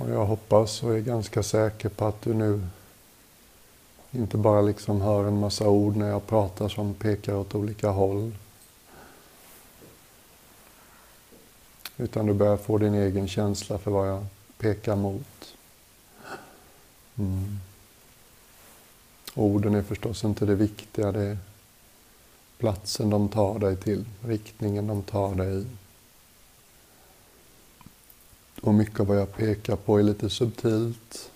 Och jag hoppas och är ganska säker på att du nu inte bara liksom hör en massa ord när jag pratar som pekar åt olika håll. Utan du börjar få din egen känsla för vad jag pekar mot. Mm. Orden är förstås inte det viktiga, det är platsen de tar dig till, riktningen de tar dig i. Och mycket av vad jag pekar på är lite subtilt.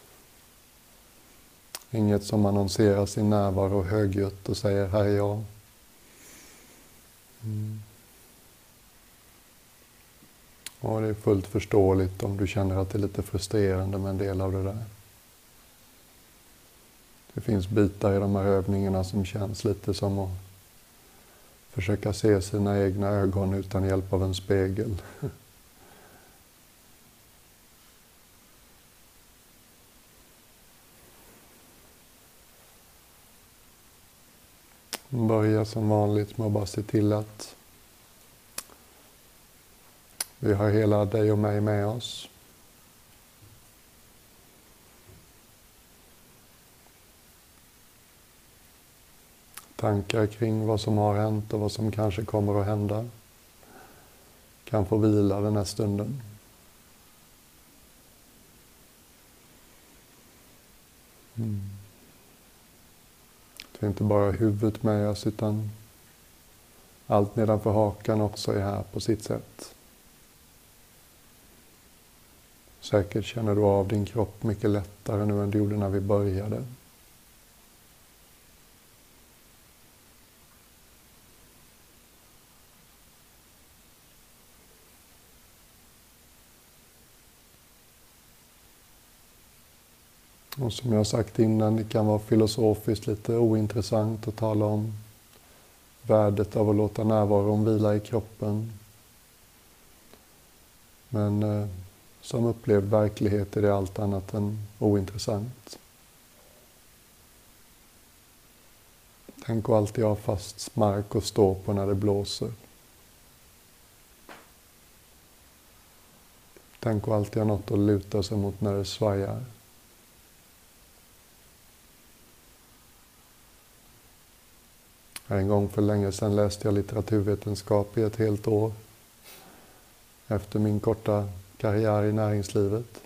Inget som annonserar sin närvaro högljutt och säger här är jag. Mm. Och det är fullt förståeligt om du känner att det är lite frustrerande med en del av det där. Det finns bitar i de här övningarna som känns lite som att försöka se sina egna ögon utan hjälp av en spegel. Börja som vanligt med att bara se till att vi har hela dig och mig med oss. Tankar kring vad som har hänt och vad som kanske kommer att hända kan få vila den här stunden. Mm. Det är inte bara huvudet med oss utan allt nedanför hakan också är här på sitt sätt. Säkert känner du av din kropp mycket lättare nu än du gjorde när vi började. Och som jag sagt innan, det kan vara filosofiskt lite ointressant att tala om värdet av att låta närvaron vila i kroppen. Men eh, som upplevd verklighet är det allt annat än ointressant. Tänk att alltid ha fast mark att stå på när det blåser. Tänk att alltid ha något att luta sig mot när det svajar. En gång för länge sedan läste jag litteraturvetenskap i ett helt år efter min korta karriär i näringslivet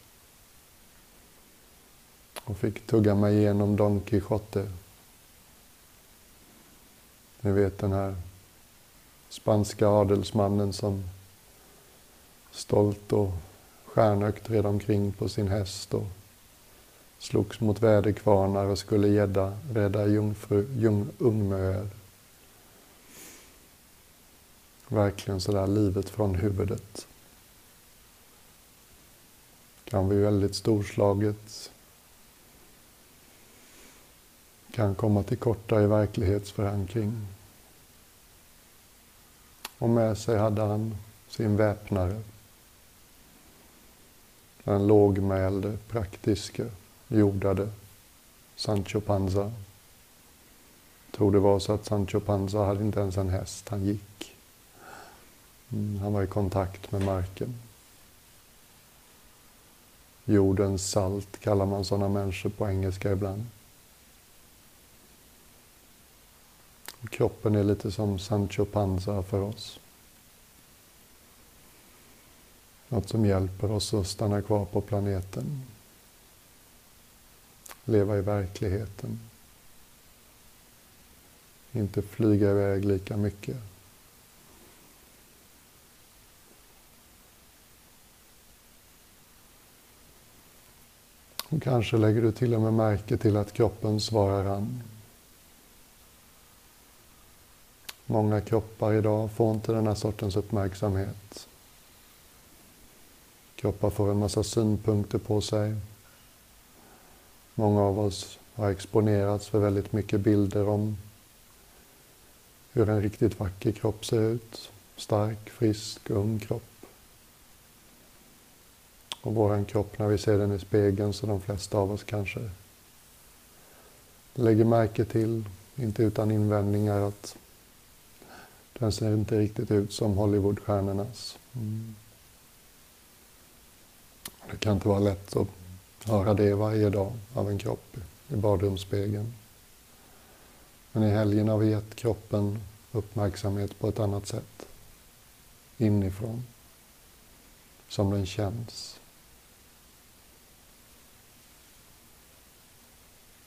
och fick tugga mig igenom Don Quijote. Ni vet den här spanska adelsmannen som stolt och stjärnökt red omkring på sin häst och slogs mot väderkvarnar och skulle gädda, rädda jungfru, jung, ungmöer. Verkligen sådär livet från huvudet kan bli väldigt storslaget. Kan komma till korta i verklighetsförankring. Och med sig hade han sin väpnare. Den lågmälde, praktiske, jordade Sancho Panza. Jag tror det var så att Sancho Panza hade inte ens en häst, han gick. Mm, han var i kontakt med marken. Jordens salt kallar man sådana människor på engelska ibland. Kroppen är lite som Sancho Panza för oss. Något som hjälper oss att stanna kvar på planeten. Leva i verkligheten. Inte flyga iväg lika mycket. Och kanske lägger du till och med märke till att kroppen svarar an. Många kroppar idag får inte den här sortens uppmärksamhet. Kroppar får en massa synpunkter på sig. Många av oss har exponerats för väldigt mycket bilder om hur en riktigt vacker kropp ser ut. Stark, frisk, ung kropp. Och våran kropp när vi ser den i spegeln så de flesta av oss kanske lägger märke till, inte utan invändningar, att den ser inte riktigt ut som Hollywoodstjärnornas. Mm. Det Det kan inte vara lätt att höra det varje dag av en kropp i badrumsspegeln. Men i helgen har vi gett kroppen uppmärksamhet på ett annat sätt. Inifrån. Som den känns.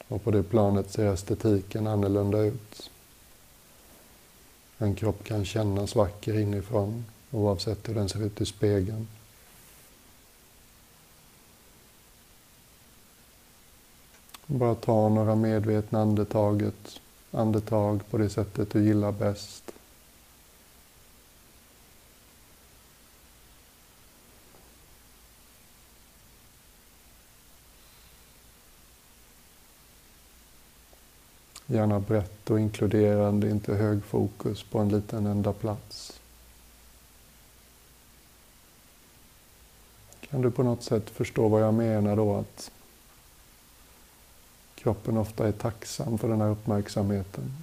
Och på det planet ser estetiken annorlunda ut. En kropp kan kännas vacker inifrån oavsett hur den ser ut i spegeln. Bara ta några medvetna andetaget, andetag på det sättet du gillar bäst. Gärna brett och inkluderande, inte hög fokus på en liten enda plats. Kan du på något sätt förstå vad jag menar då? Att kroppen ofta är tacksam för den här uppmärksamheten.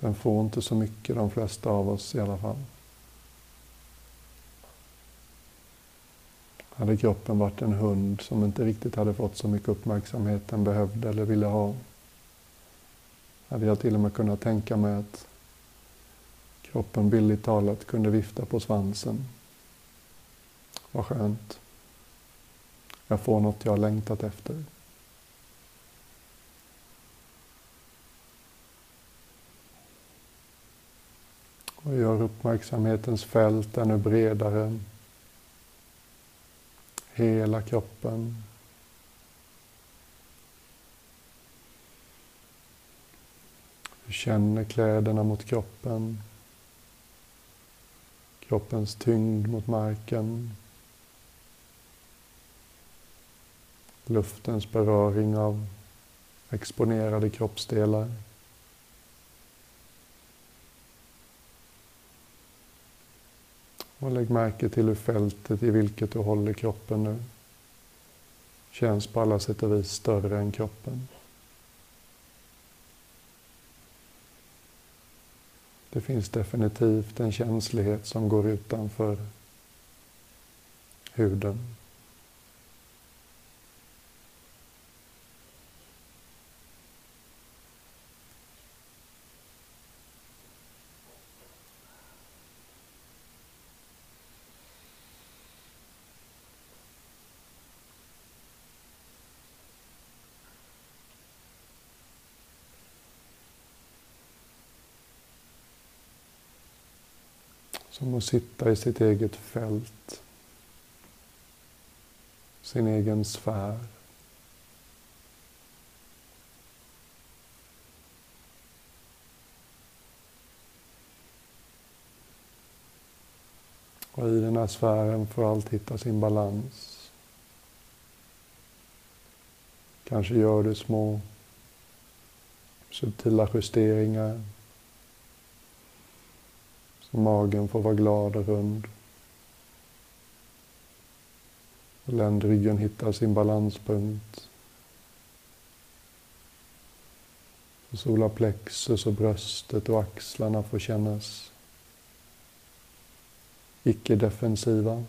Den får inte så mycket, de flesta av oss i alla fall. Hade kroppen varit en hund som inte riktigt hade fått så mycket uppmärksamhet den behövde eller ville ha, hade jag till och med kunnat tänka mig att kroppen billigt talat kunde vifta på svansen. Vad skönt. Jag får något jag har längtat efter. Och gör uppmärksamhetens fält ännu bredare. Hela kroppen. Du känner kläderna mot kroppen. Kroppens tyngd mot marken. luftens beröring av exponerade kroppsdelar. Och lägg märke till hur fältet i vilket du håller kroppen nu känns på alla sätt och vis större än kroppen. Det finns definitivt en känslighet som går utanför huden. Som att sitta i sitt eget fält. Sin egen sfär. Och i den här sfären får allt hitta sin balans. Kanske gör du små subtila justeringar Magen får vara glad och rund. Ländryggen hittar sin balanspunkt. Solarplexus och bröstet och axlarna får kännas icke-defensiva.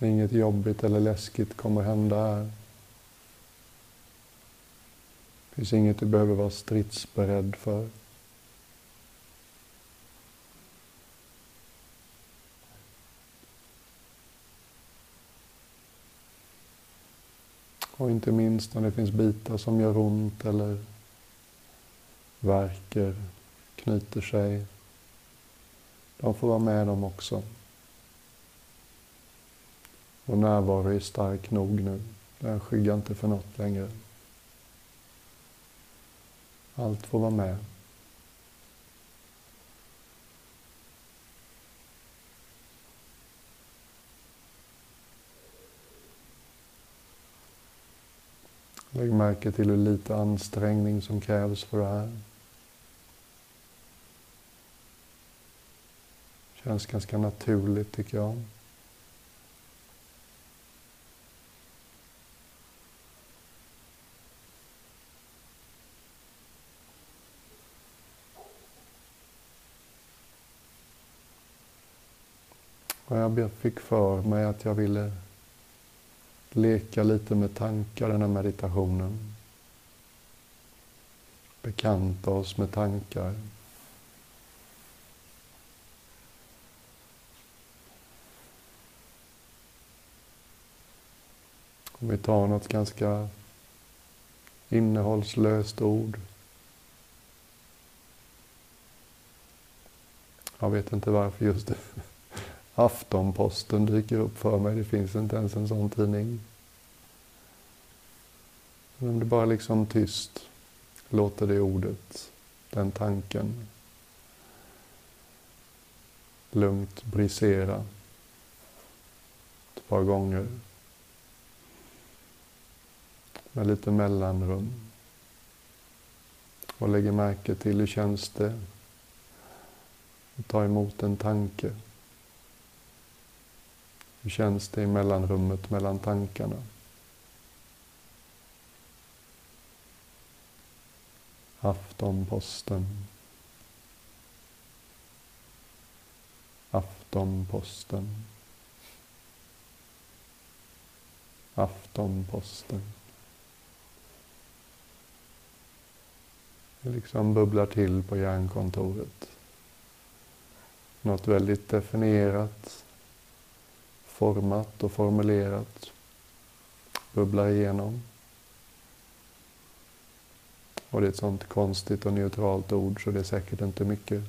Inget jobbigt eller läskigt kommer hända här. Det finns inget du behöver vara stridsberedd för. Och inte minst när det finns bitar som gör ont eller verkar, knyter sig. De får vara med dem också. Vår närvaro är stark nog nu. Den skyggar inte för något längre. Allt får vara med. Lägg märke till hur lite ansträngning som krävs för det här. Känns ganska naturligt tycker jag. Och jag fick för mig att jag ville leka lite med tankar den här meditationen. Bekanta oss med tankar. Om vi tar något ganska innehållslöst ord. Jag vet inte varför just det. Aftonposten dyker upp för mig. Det finns inte ens en sån tidning. Men om det bara liksom tyst låter det ordet, den tanken lugnt brisera ett par gånger med lite mellanrum och lägger märke till hur känns det att ta emot en tanke. Hur känns det i mellanrummet mellan tankarna? Aftonposten. Aftonposten. Aftonposten. Det liksom bubblar till på hjärnkontoret. Något väldigt definierat, format och formulerat bubblar igenom. Och det är ett sånt konstigt och neutralt ord så det är säkert inte mycket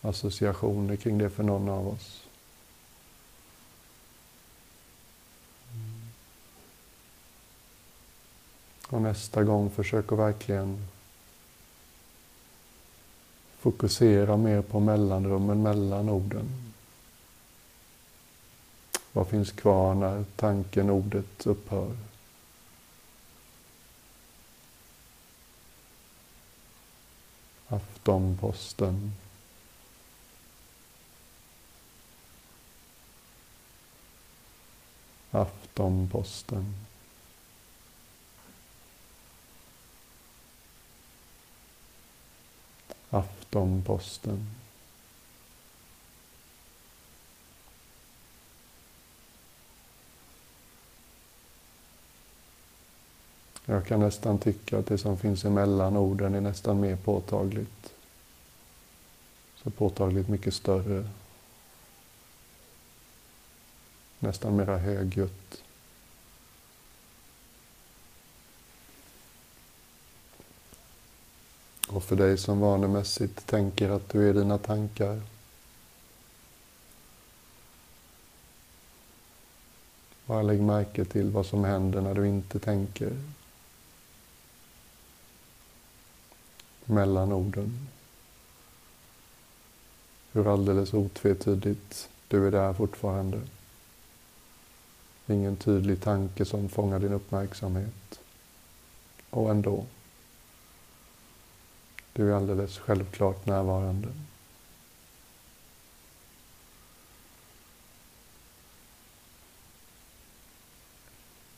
associationer kring det för någon av oss. Och nästa gång försök att verkligen fokusera mer på mellanrummen mellan orden. Vad finns kvar när tanken, ordet upphör? Aftonposten. Aftonposten. Aftonposten. Jag kan nästan tycka att det som finns emellan orden är nästan mer påtagligt. Så påtagligt mycket större. Nästan mera högljutt. Och för dig som vanemässigt tänker att du är dina tankar. Bara lägg märke till vad som händer när du inte tänker. Mellan orden. Hur alldeles otvetydigt du är där fortfarande. Ingen tydlig tanke som fångar din uppmärksamhet. Och ändå. Du är alldeles självklart närvarande.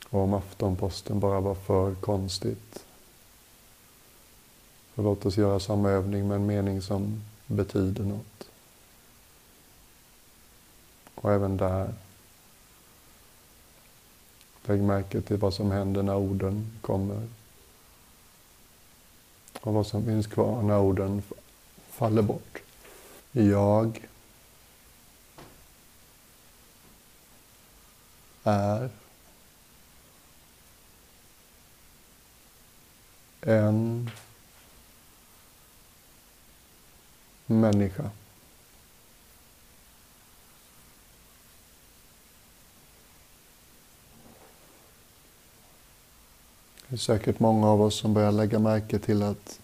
Och om Aftonposten bara var för konstigt och låt oss göra samma övning med en mening som betyder något. Och även där, lägg märke till vad som händer när orden kommer. Och vad som finns kvar när orden faller bort. Jag är en människa. Det är säkert många av oss som börjar lägga märke till att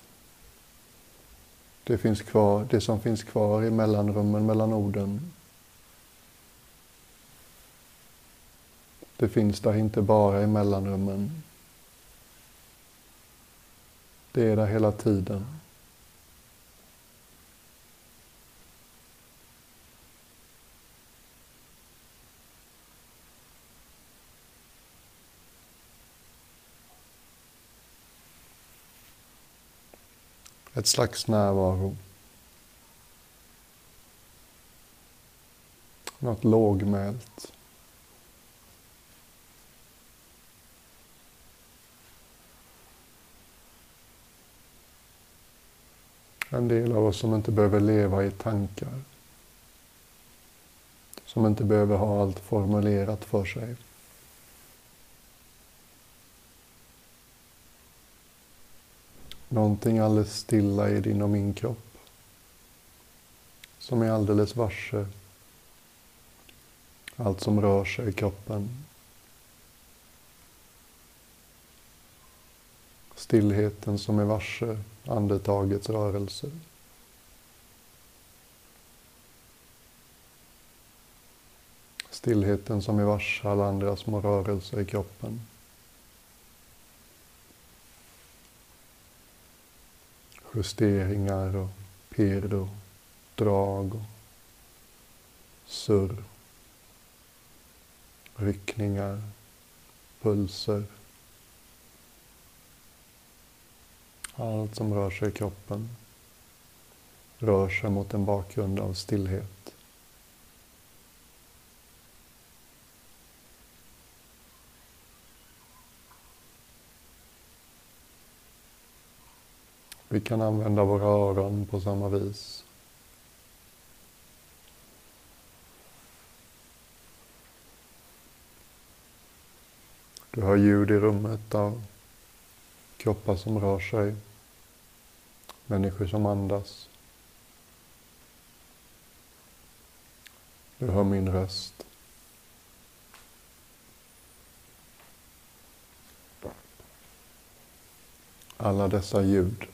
det, finns kvar, det som finns kvar i mellanrummen mellan orden Det finns där inte bara i mellanrummen. Det är där hela tiden. Ett slags närvaro. Något lågmält. En del av oss som inte behöver leva i tankar. Som inte behöver ha allt formulerat för sig. Någonting alldeles stilla i din och min kropp. Som är alldeles varse allt som rör sig i kroppen. Stillheten som är varse andetagets rörelser. Stillheten som är varse alla andra små rörelser i kroppen. Justeringar och pirr och drag och surr. Ryckningar, pulser. Allt som rör sig i kroppen rör sig mot en bakgrund av stillhet. Vi kan använda våra öron på samma vis. Du hör ljud i rummet av kroppar som rör sig, människor som andas. Du hör min röst. Alla dessa ljud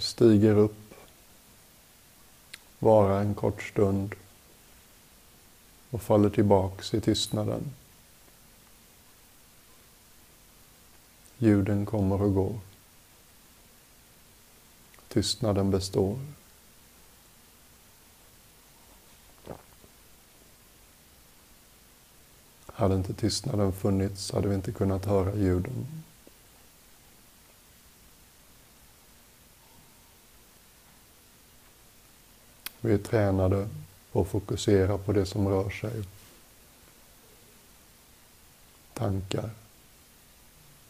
stiger upp, vara en kort stund och faller tillbaks i tystnaden. Ljuden kommer och går. Tystnaden består. Hade inte tystnaden funnits hade vi inte kunnat höra ljuden. Vi är tränade på att fokusera på det som rör sig. Tankar,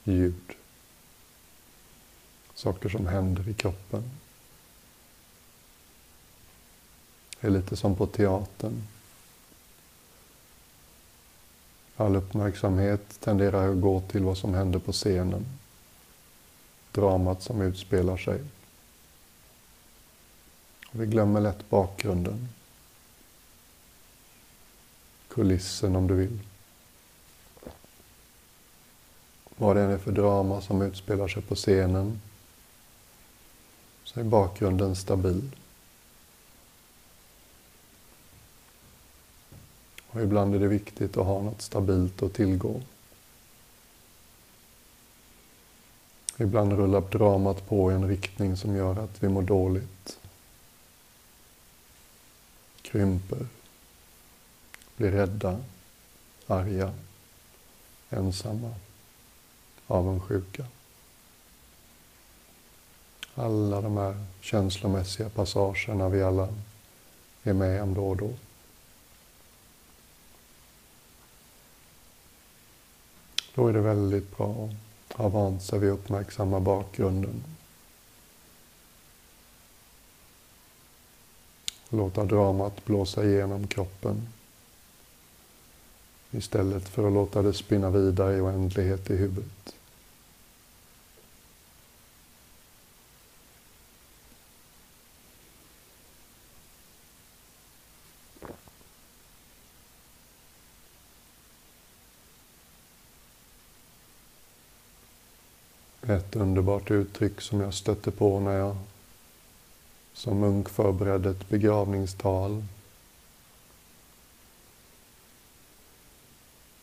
ljud, saker som händer i kroppen. Det är lite som på teatern. All uppmärksamhet tenderar att gå till vad som händer på scenen. Dramat som utspelar sig. Vi glömmer lätt bakgrunden. Kulissen om du vill. Vad det än är för drama som utspelar sig på scenen så är bakgrunden stabil. Och ibland är det viktigt att ha något stabilt att tillgå. Ibland rullar dramat på i en riktning som gör att vi mår dåligt krymper, blir rädda, arga, ensamma, avundsjuka. Alla de här känslomässiga passagerna vi alla är med om då och då. Då är det väldigt bra att ha vant sig vid att uppmärksamma bakgrunden Låta dramat blåsa igenom kroppen istället för att låta det spinna vidare i oändlighet i huvudet. Ett underbart uttryck som jag stötte på när jag som munk förberedde ett begravningstal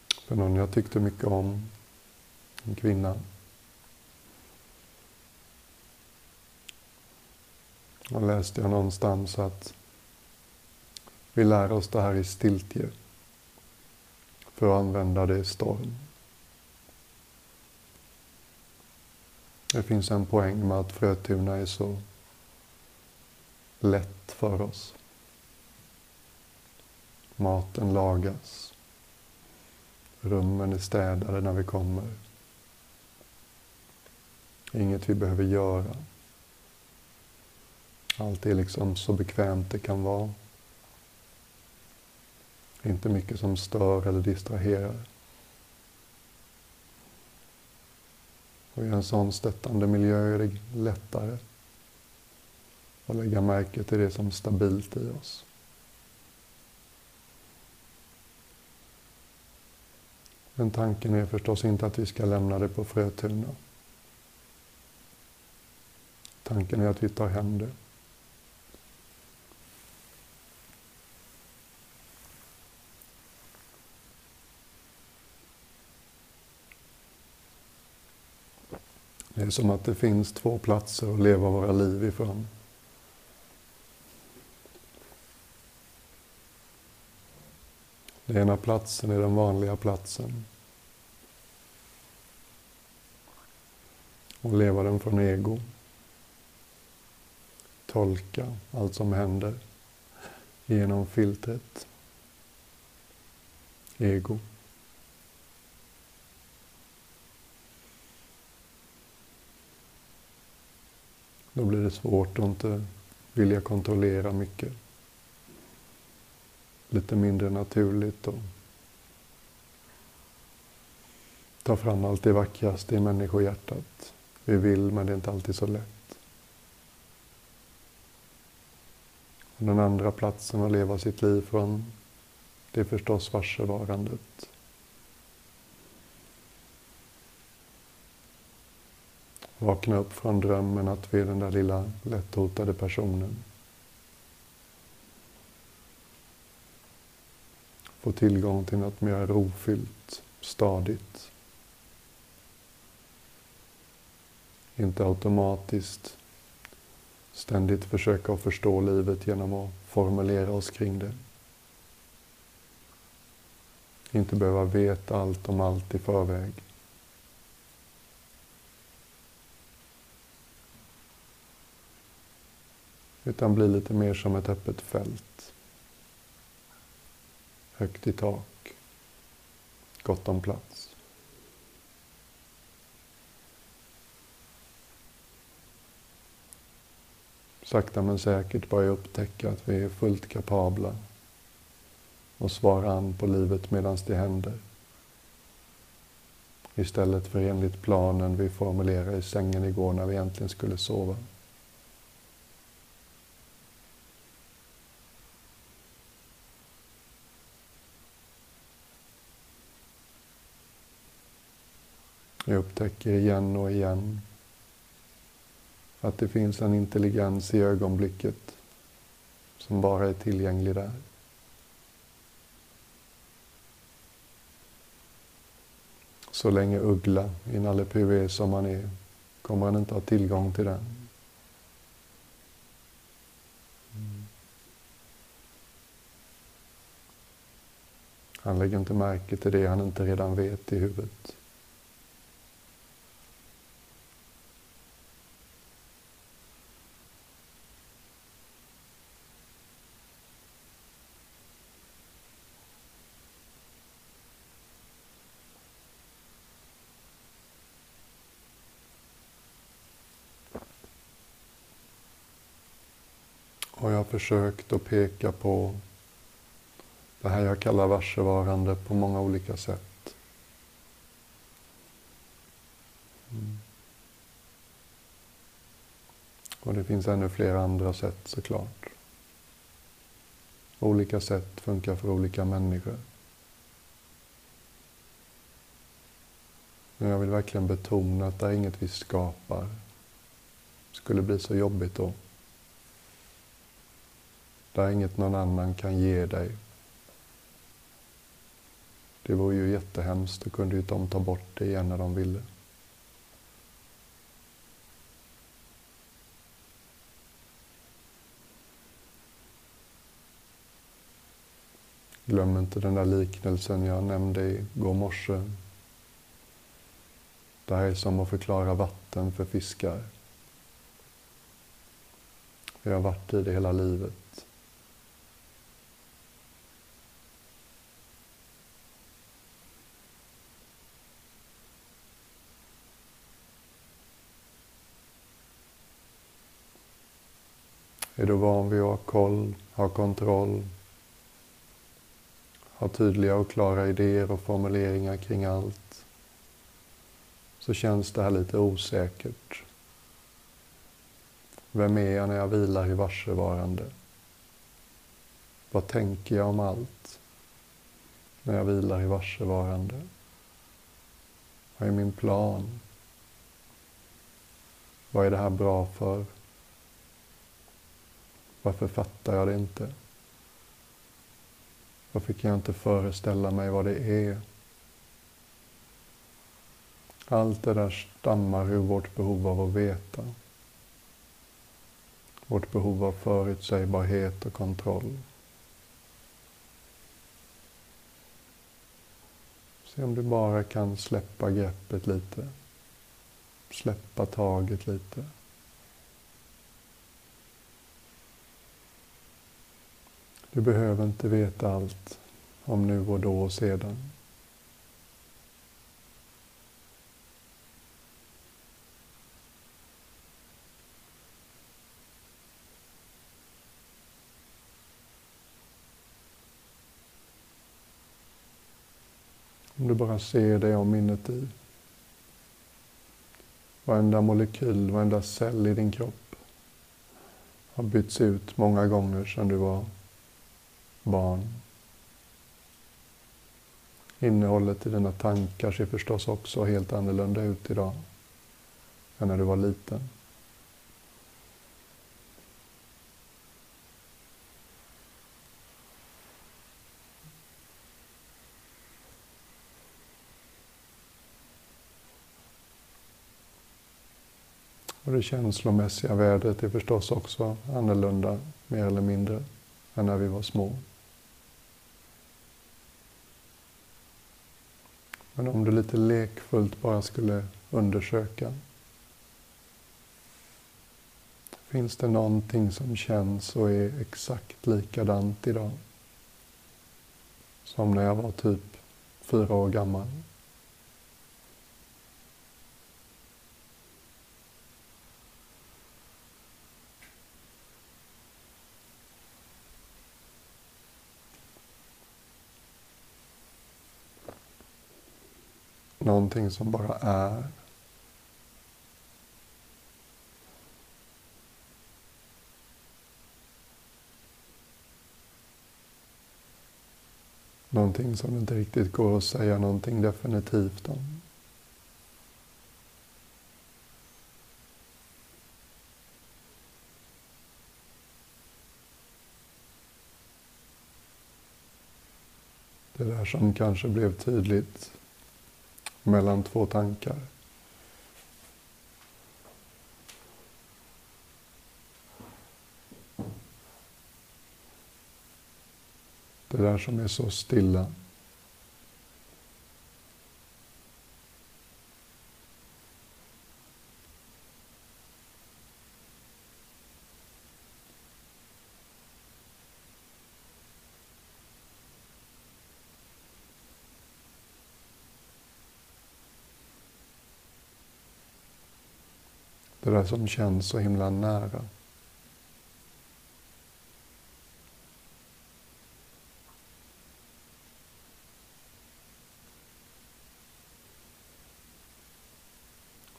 för någon jag tyckte mycket om, en kvinna. Då läste jag någonstans att vi lär oss det här i stiltje för att använda det i storm. Det finns en poäng med att Frötuna är så lätt för oss. Maten lagas. Rummen är städade när vi kommer. Inget vi behöver göra. Allt är liksom så bekvämt det kan vara. Inte mycket som stör eller distraherar. Och i en sån stöttande miljö är det lättare och lägga märke till det som är stabilt i oss. Men tanken är förstås inte att vi ska lämna det på Frötuna. Tanken är att vi tar hem det. Det är som att det finns två platser att leva våra liv ifrån. Den ena platsen är den vanliga platsen. Och leva den från ego. Tolka allt som händer genom filtret ego. Då blir det svårt att inte vilja kontrollera mycket. Lite mindre naturligt och ta fram allt det vackraste i människohjärtat. Vi vill, men det är inte alltid så lätt. Och den andra platsen att leva sitt liv från, det är förstås varsevarandet. Vakna upp från drömmen att vi är den där lilla lätthotade personen. Få tillgång till något mer rofyllt, stadigt. Inte automatiskt ständigt försöka att förstå livet genom att formulera oss kring det. Inte behöva veta allt om allt i förväg. Utan bli lite mer som ett öppet fält. Högt i tak. Gott om plats. Sakta men säkert börja upptäcka att vi är fullt kapabla att svara an på livet medan det händer. Istället för enligt planen vi formulerade i sängen igår när vi egentligen skulle sova. Jag upptäcker igen och igen att det finns en intelligens i ögonblicket som bara är tillgänglig där. Så länge uggla i Nalle Puh är som han är kommer han inte ha tillgång till den. Han lägger inte märke till det han inte redan vet i huvudet. Och jag har försökt att peka på det här jag kallar varsevarande på många olika sätt. Mm. Och det finns ännu fler andra sätt såklart. Olika sätt funkar för olika människor. Men jag vill verkligen betona att det är inget vi skapar. Det skulle bli så jobbigt då. Det är inget någon annan kan ge dig. Det vore ju jättehemskt, då kunde ju de ta bort det igen när de ville. Glöm inte den där liknelsen jag nämnde igår morse. Det här är som att förklara vatten för fiskar. Vi har varit i det hela livet. Är du van vid att ha koll, ha kontroll, ha tydliga och klara idéer och formuleringar kring allt, så känns det här lite osäkert. Vem är jag när jag vilar i varsevarande? Vad tänker jag om allt när jag vilar i varsevarande? Vad är min plan? Vad är det här bra för? Varför fattar jag det inte? Varför kan jag inte föreställa mig vad det är? Allt det där stammar ur vårt behov av att veta. Vårt behov av förutsägbarhet och kontroll. Se om du bara kan släppa greppet lite. Släppa taget lite. Du behöver inte veta allt om nu och då och sedan. Om du bara ser det om inuti. Varenda molekyl, varenda cell i din kropp har bytts ut många gånger sedan du var barn. Innehållet i dina tankar ser förstås också helt annorlunda ut idag än när du var liten. Och det känslomässiga värdet är förstås också annorlunda, mer eller mindre, än när vi var små. Men om du lite lekfullt bara skulle undersöka. Finns det någonting som känns och är exakt likadant idag? Som när jag var typ fyra år gammal. Någonting som bara är. Någonting som inte riktigt går att säga någonting definitivt om. Det där som kanske blev tydligt mellan två tankar. Det där som är så stilla. Det där som känns så himla nära.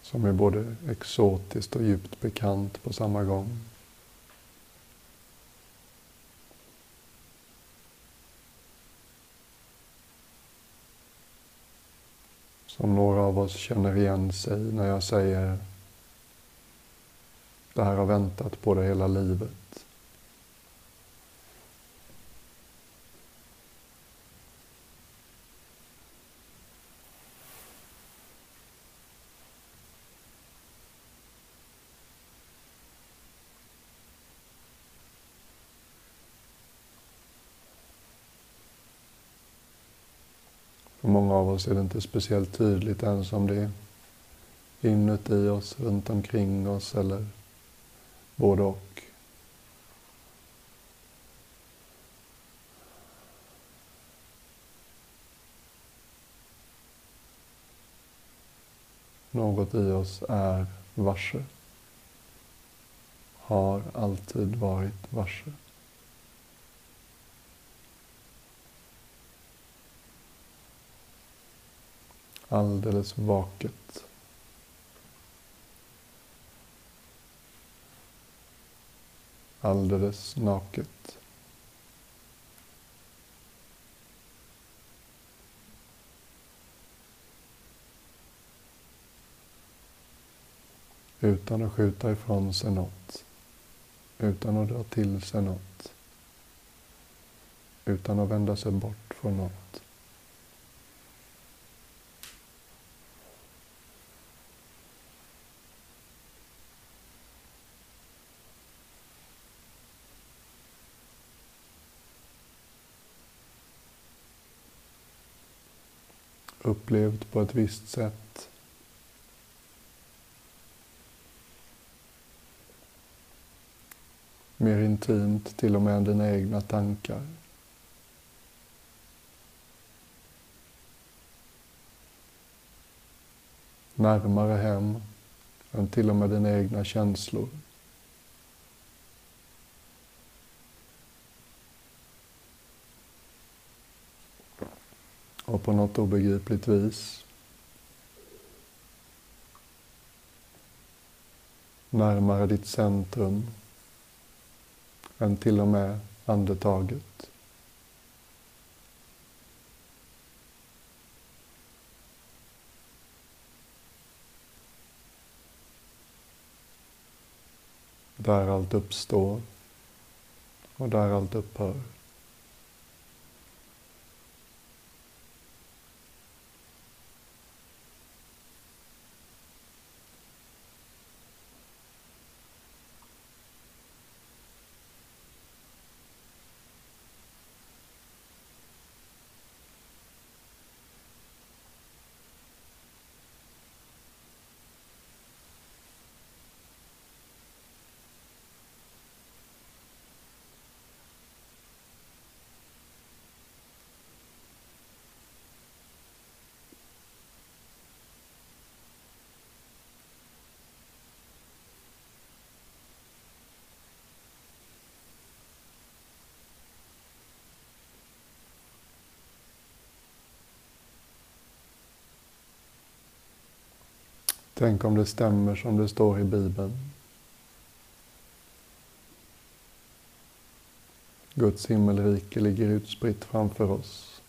Som är både exotiskt och djupt bekant på samma gång. Som några av oss känner igen sig när jag säger det här har väntat på det hela livet. För många av oss är det inte speciellt tydligt ens om det är inuti oss, runt omkring oss eller både och. Något i oss är varse. Har alltid varit varse. Alldeles vaket. Alldeles naket. Utan att skjuta ifrån sig något. Utan att dra till sig något. Utan att vända sig bort från något. Upplevt på ett visst sätt. Mer intimt till och med än dina egna tankar. Närmare hem än till och med dina egna känslor. Och på något obegripligt vis närmare ditt centrum än till och med andetaget. Där allt uppstår och där allt upphör. Tänk om det stämmer som det står i Bibeln. Guds himmelrike ligger utspritt framför oss.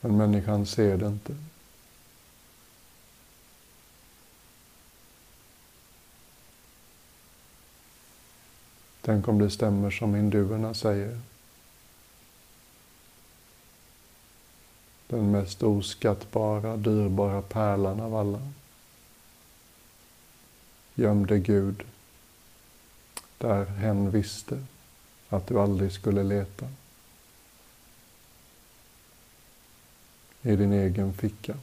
Men människan ser det inte. Tänk om det stämmer som hinduerna säger. Den mest oskattbara, dyrbara pärlan av alla. Gömde Gud där hen visste att du aldrig skulle leta. I din egen ficka.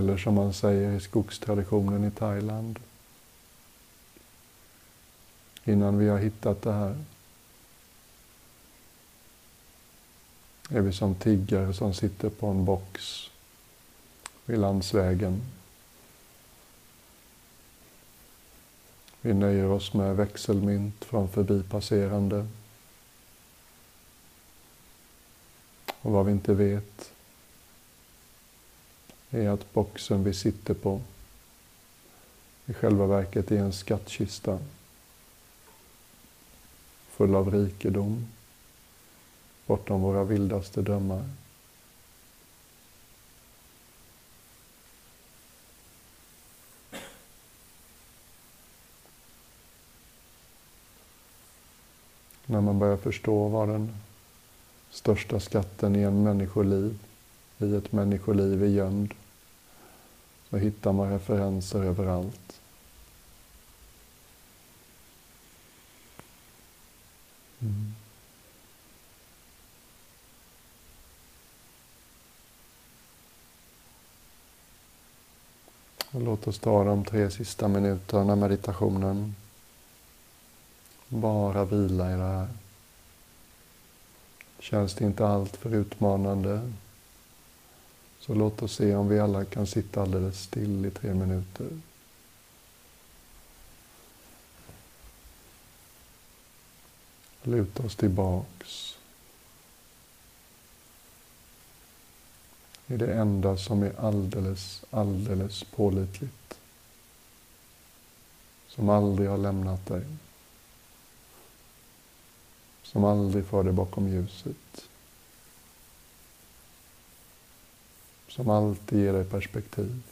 Eller som man säger i skogstraditionen i Thailand. Innan vi har hittat det här är vi som tiggare som sitter på en box vid landsvägen. Vi nöjer oss med växelmynt från förbipasserande. Och vad vi inte vet är att boxen vi sitter på i själva verket är en skattkista full av rikedom bortom våra vildaste drömmar. När man börjar förstå vad den största skatten i en människoliv i ett människoliv är gömd då hittar man referenser överallt. Mm. Låt oss ta de tre sista minuterna meditationen. Bara vila i det här. Känns det inte allt för utmanande så låt oss se om vi alla kan sitta alldeles still i tre minuter. Luta oss tillbaks. är det enda som är alldeles, alldeles pålitligt. Som aldrig har lämnat dig. Som aldrig för dig bakom ljuset. Som alltid ger dig perspektiv.